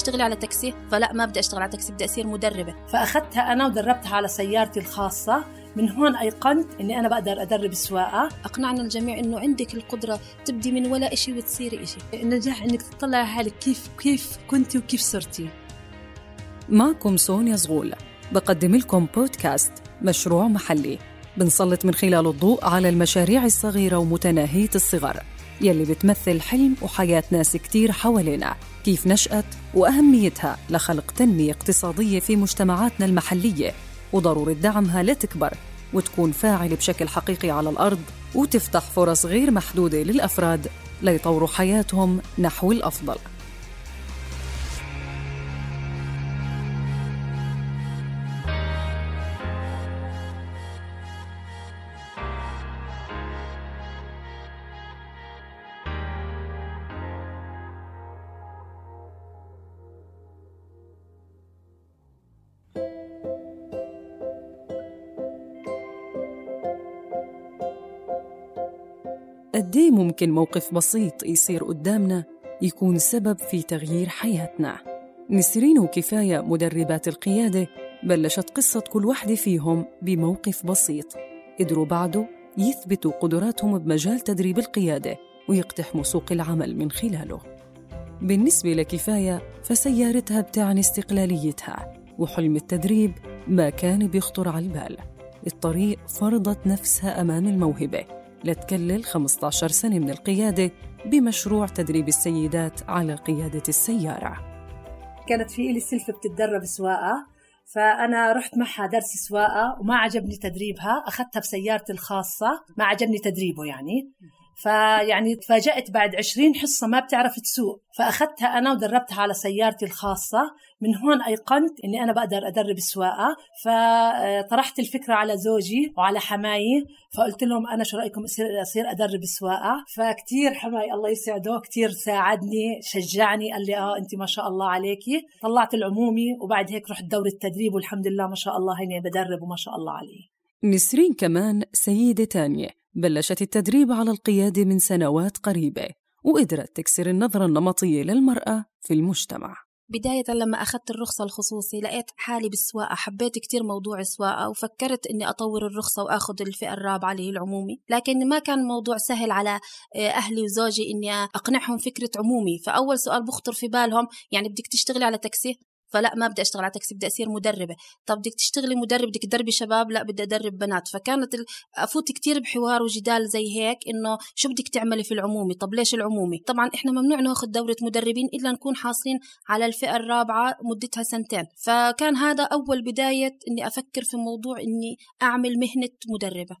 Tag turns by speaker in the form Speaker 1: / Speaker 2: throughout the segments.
Speaker 1: تشتغلي على تاكسي؟ فلا ما بدي أشتغل على تاكسي بدي أصير مدربة.
Speaker 2: فأخذتها أنا ودربتها على سيارتي الخاصة. من هون أيقنت إني أنا بقدر أدرب السواقه
Speaker 1: أقنعنا الجميع إنه عندك القدرة تبدي من ولا شيء وتصيري شيء
Speaker 3: النجاح إنك تطلعي حالك كيف كيف كنتي وكيف صرتي
Speaker 4: معكم سونيا زغول. بقدم لكم بودكاست مشروع محلي. بنسلط من خلاله الضوء على المشاريع الصغيرة ومتناهية الصغر. يلي بتمثل حلم وحياة ناس كتير حوالينا. كيف نشأت وأهميتها لخلق تنمية اقتصادية في مجتمعاتنا المحلية. وضرورة دعمها لتكبر وتكون فاعل بشكل حقيقي على الأرض وتفتح فرص غير محدودة للأفراد ليطوروا حياتهم نحو الأفضل. قديه ممكن موقف بسيط يصير قدامنا يكون سبب في تغيير حياتنا؟ نسرين وكفاية مدربات القيادة بلشت قصة كل وحدة فيهم بموقف بسيط. قدروا بعده يثبتوا قدراتهم بمجال تدريب القيادة ويقتحموا سوق العمل من خلاله. بالنسبة لكفاية فسيارتها بتعني استقلاليتها وحلم التدريب ما كان بيخطر على البال. الطريق فرضت نفسها أمام الموهبة. لتكلل 15 سنة من القيادة بمشروع تدريب السيدات على قيادة السيارة.
Speaker 2: كانت في إلي سلفة بتتدرب سواقة فأنا رحت معها درس سواقة وما عجبني تدريبها أخذتها بسيارتي الخاصة ما عجبني تدريبه يعني. فيعني تفاجأت بعد عشرين حصة ما بتعرف تسوق. فأخذتها أنا ودربتها على سيارتي الخاصة. من هون أيقنت أني أنا بقدر أدرب السواقة فطرحت الفكرة على زوجي وعلى حماي فقلت لهم أنا شو رأيكم أصير, أدرب السواقة فكتير حماي الله يسعده كتير ساعدني شجعني قال لي آه أنت ما شاء الله عليكي. طلعت العمومي وبعد هيك رحت دورة التدريب والحمد لله ما شاء الله هيني بدرب وما شاء الله علي
Speaker 4: نسرين كمان سيدة تانية. بلشت التدريب على القيادة من سنوات قريبة وقدرت تكسر النظرة النمطية للمرأة في المجتمع.
Speaker 1: بداية لما أخذت الرخصة الخصوصي لقيت حالي بالسواقة حبيت كتير موضوع السواقة وفكرت إني أطور الرخصة وأخذ الفئة الرابعة اللي هي العمومي. لكن ما كان الموضوع سهل على آه، أهلي وزوجي إني أقنعهم فكرة عمومي. فأول سؤال بخطر في بالهم يعني بدك تشتغلي على تاكسي؟ فلا ما بدي أشتغل على تاكسي بدي أصير مدربة. طب بدك تشتغلي مدرب بدك تدربي شباب لا بدي أدرب بنات. فكانت أفوت كتير بحوار وجدال زي هيك إنه شو بدك تعملي في العمومي؟ طب ليش العمومي؟ طبعا إحنا ممنوع ناخذ دورة مدربين إلا نكون حاصلين على الفئة الرابعة مدتها سنتين. فكان هذا أول بداية إني أفكر في موضوع إني أعمل مهنة مدربة.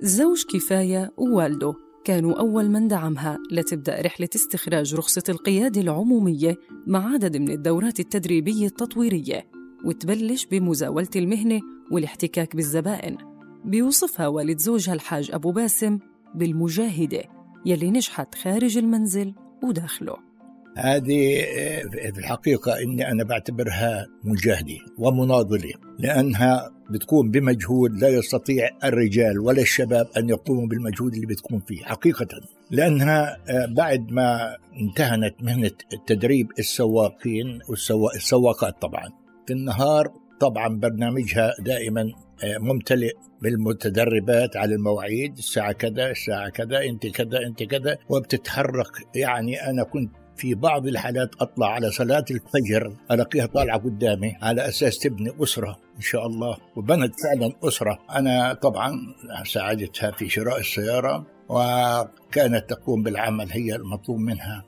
Speaker 4: زوج كفاية ووالده. كانوا أول من دعمها. لتبدأ رحلة استخراج رخصة القيادة العمومية مع عدد من الدورات التدريبية التطويرية وتبلش بمزاولة المهنة والاحتكاك بالزبائن. بيوصفها والد زوجها الحاج أبو باسم بالمجاهدة يلي نجحت خارج المنزل وداخله.
Speaker 5: هذه في الحقيقة إني أنا بعتبرها مجاهدة ومناضلة لأنها بتكون بمجهود لا يستطيع الرجال ولا الشباب أن يقوموا بالمجهود اللي بتكون فيه حقيقة. لأنها آه، بعد ما انتهنت مهنة تدريب السواقين والسواقات طبعا. في النهار طبعا برنامجها دائما آه، ممتلئ بالمتدربات على المواعيد الساعة كذا الساعة كذا أنت كذا أنت كذا وبتتحرك. يعني أنا كنت في بعض الحالات أطلع على صلاة الفجر ألاقيها طالعة قدامي على أساس تبني أسرة إن شاء الله. وبنت فعلا أسرة. أنا طبعا ساعدتها في شراء السيارة وكانت تقوم بالعمل هي المطلوب منها.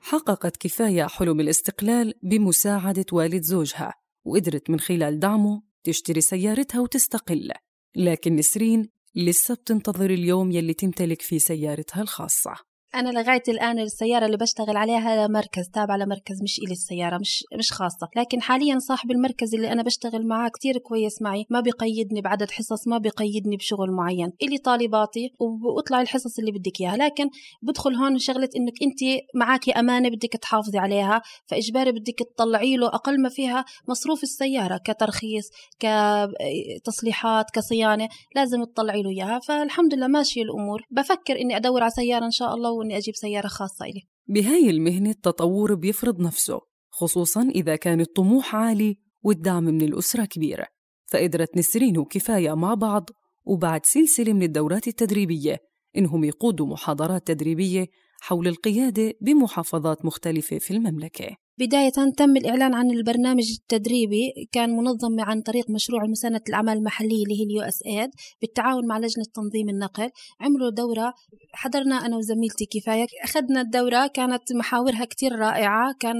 Speaker 4: حققت كفاية حلم الاستقلال بمساعدة والد زوجها وقدرت من خلال دعمه تشتري سيارتها وتستقل. لكن نسرين لسه بتنتظر اليوم يلي تمتلك فيه سيارتها الخاصة.
Speaker 1: أنا لغاية الآن السيارة اللي بشتغل عليها مركز تابعة لمركز مش إلي السيارة مش مش خاصة. لكن حاليا صاحب المركز اللي أنا بشتغل معاه كتير كويس معي ما بيقيدني بعدد حصص ما بيقيدني بشغل معين. إلي طالباتي وبطلع الحصص اللي بدك إياها. لكن بدخل هون شغلة إنك انت معك أمانة بدك تحافظي عليها فإجباري بدك تطلعي له أقل ما فيها مصروف السيارة كترخيص كتصليحات كصيانة لازم تطلعي له إياها. فالحمد لله ماشية الأمور. بفكر إني أدور على سيارة إن شاء الله وإني أجيب سيارة خاصة إلي
Speaker 4: بهاي المهنة التطور بيفرض نفسه خصوصا إذا كان الطموح عالي والدعم من الأسرة كبير فقدرت نسرين وكفاية مع بعض وبعد سلسلة من الدورات التدريبية إنهم يقودوا محاضرات تدريبية حول القيادة بمحافظات مختلفة في المملكة.
Speaker 1: بداية تم الإعلان عن البرنامج التدريبي. كان منظم عن طريق مشروع مساندة الأعمال المحلية اللي هي ال USAID بالتعاون مع لجنة تنظيم النقل. عملوا دورة. حضرنا أنا وزميلتي كفاية. أخذنا الدورة. كانت محاورها كتير رائعة. كان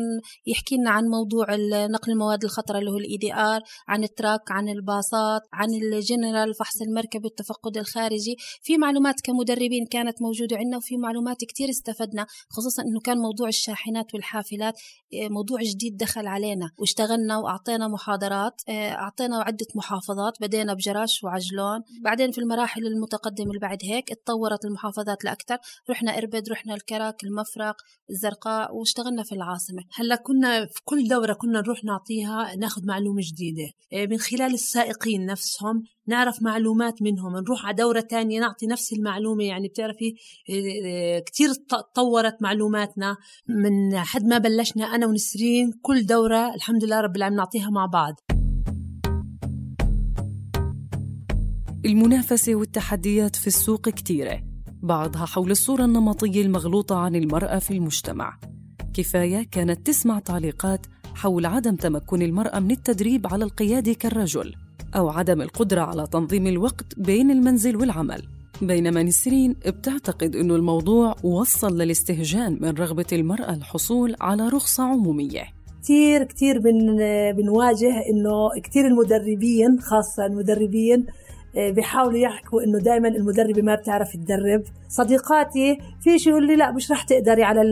Speaker 1: يحكي لنا عن موضوع نقل المواد الخطرة اللي هو ال ADR عن ال truck عن الباصات عن الجنرال فحص المركب التفقد الخارجي. في معلومات كمدربين كانت موجودة عندنا وفي معلومات كتير استفدنا خصوصا أنه كان موضوع الشاحنات والحافلات. موضوع جديد دخل علينا. واشتغلنا وأعطينا محاضرات آه، أعطينا عدة محافظات بدينا بجراش وعجلون. بعدين في المراحل المتقدمة اللي بعد هيك اتطورت المحافظات لأكثر. رحنا إربد رحنا الكرك المفرق الزرقاء واشتغلنا في العاصمة.
Speaker 2: هلأ كنا في كل دورة كنا نروح نعطيها ناخذ معلومة جديدة. آه، من خلال السائقين نفسهم نعرف معلومات منهم نروح على دورة تانية نعطي نفس المعلومة يعني بتعرفي كتير تطورت معلوماتنا. من حد ما بلشنا أنا ونسرين كل دورة الحمد لله رب العالمين نعطيها مع بعض.
Speaker 4: المنافسة والتحديات في السوق كتيرة بعضها حول الصورة النمطية المغلوطة عن المرأة في المجتمع. كفاية كانت تسمع تعليقات حول عدم تمكن المرأة من التدريب على القيادة كالرجل. أو عدم القدرة على تنظيم الوقت بين المنزل والعمل. بينما نسرين بتعتقد أنه الموضوع وصل للاستهجان من رغبة المرأة الحصول على رخصة عمومية.
Speaker 2: كثير كثير بن بنواجه إنه كثير المدربين خاصة المدربين آه، بيحاولوا يحكوا إنه دائما المدربة ما بتعرف تدرب. صديقاتي في شيء يقول لي لا مش رح تقدري على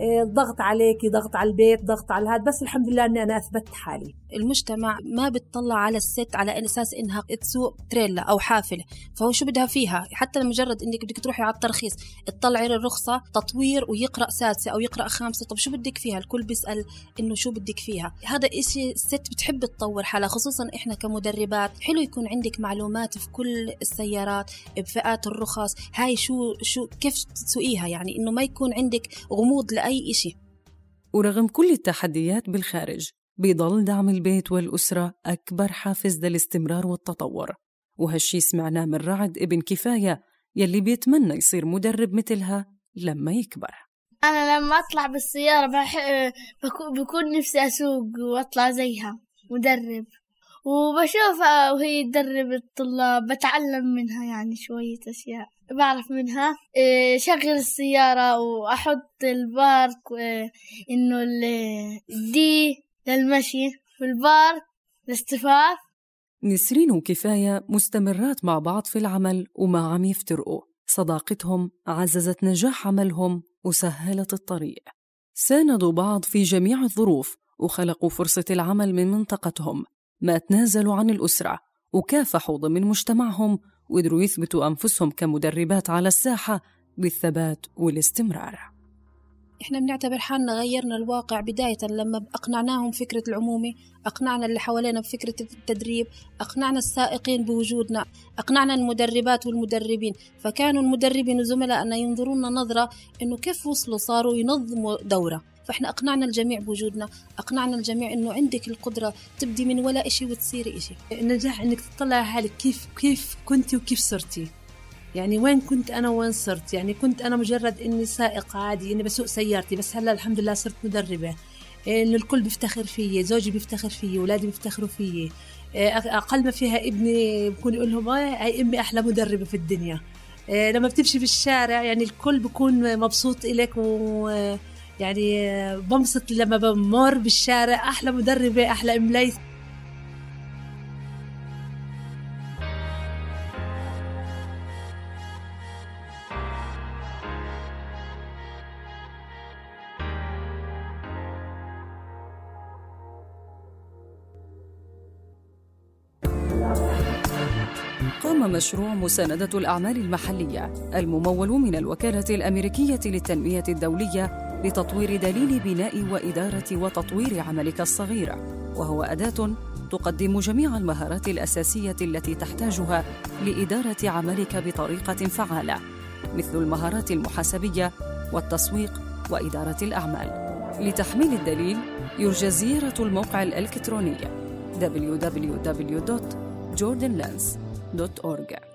Speaker 2: الضغط عليكي ضغط على البيت ضغط على هذا بس الحمد لله إني أنا أثبتت حالي.
Speaker 1: المجتمع ما بتطلع على الست على أساس إنها تسوق تريلا أو حافلة. فهو شو بدها فيها؟ حتى مجرد إنك بدك تروحي على الترخيص تطلعي الرخصه تطوير ويقرأ سادسة أو يقرأ خامسة. طب شو بدك فيها؟ الكل بيسأل إنه شو بدك فيها. هذا إشي الست بتحب تطور حالها خصوصا إحنا كمدربات. حلو يكون عندك معلومات في كل السيارات بفئات الرخص. هاي شو شو كيف تسوقيها؟ يعني إنه ما يكون عندك غموض لأي إشي.
Speaker 4: ورغم كل التحديات بالخارج بيضل دعم البيت والأسرة أكبر حافز للاستمرار والتطور. وهالشي سمعناه من رعد ابن كفاية يلي بيتمنى يصير مدرب مثلها لما يكبر.
Speaker 6: أنا لما أطلع بالسيارة بح... بكون نفسي أسوق وأطلع زيها مدرب. وبشوفها وهي تدرب الطلاب بتعلم منها يعني شوية أشياء. بعرف منها إيه، شغل السيارة وأحط البارك إيه، إنه الدي للمشي في البارك الاصطفاف
Speaker 4: نسرين وكفاية مستمرات مع بعض في العمل وما عم يفترقوا. صداقتهم عززت نجاح عملهم وسهلت الطريق. ساندوا بعض في جميع الظروف وخلقوا فرصة العمل من منطقتهم. ما تنازلوا عن الأسرة وكافحوا ضمن مجتمعهم وقدروا يثبتوا أنفسهم كمدربات على الساحة بالثبات والاستمرار.
Speaker 1: إحنا بنعتبر حالنا غيرنا الواقع بداية لما أقنعناهم فكرة العمومي أقنعنا اللي حوالينا بفكرة التدريب أقنعنا السائقين بوجودنا أقنعنا المدربات والمدربين. فكانوا المدربين وزملائنا ينظرون نظرة إنه كيف وصلوا صاروا ينظموا دورة. فإحنا أقنعنا الجميع بوجودنا أقنعنا الجميع إنه عندك القدرة تبدي من ولا شيء وتصيري شيء
Speaker 2: النجاح إنك تطلعي حالك كيف كيف كنتي وكيف صرتي؟ يعني وين كنت أنا وين صرت؟ يعني كنت أنا مجرد إني سائقه عادي إني بسوق سيارتي بس هلأ الحمد لله صرت مدربة. إن الكل بيفتخر فيي زوجي بيفتخر فيي اولادي بيفتخروا فيي. أقل ما فيها ابني بكون يقول لهم هاي أمي أحلى مدربة في الدنيا. لما بتمشي في الشارع يعني الكل بكون مبسوط إلك و يعني آه، بنبسط لما بمر بالشارع أحلى مدربة أحلى ام
Speaker 4: قام مشروع مساندة الأعمال المحلية الممول من الوكالة الأمريكية للتنمية الدولية لتطوير دليل بناء وإدارة وتطوير عملك الصغير وهو أداة تقدم جميع المهارات الأساسية التي تحتاجها لإدارة عملك بطريقة فعالة مثل المهارات المحاسبية والتسويق وإدارة الأعمال. لتحميل الدليل يرجى زيارة الموقع الإلكتروني www.ecosolutions.org.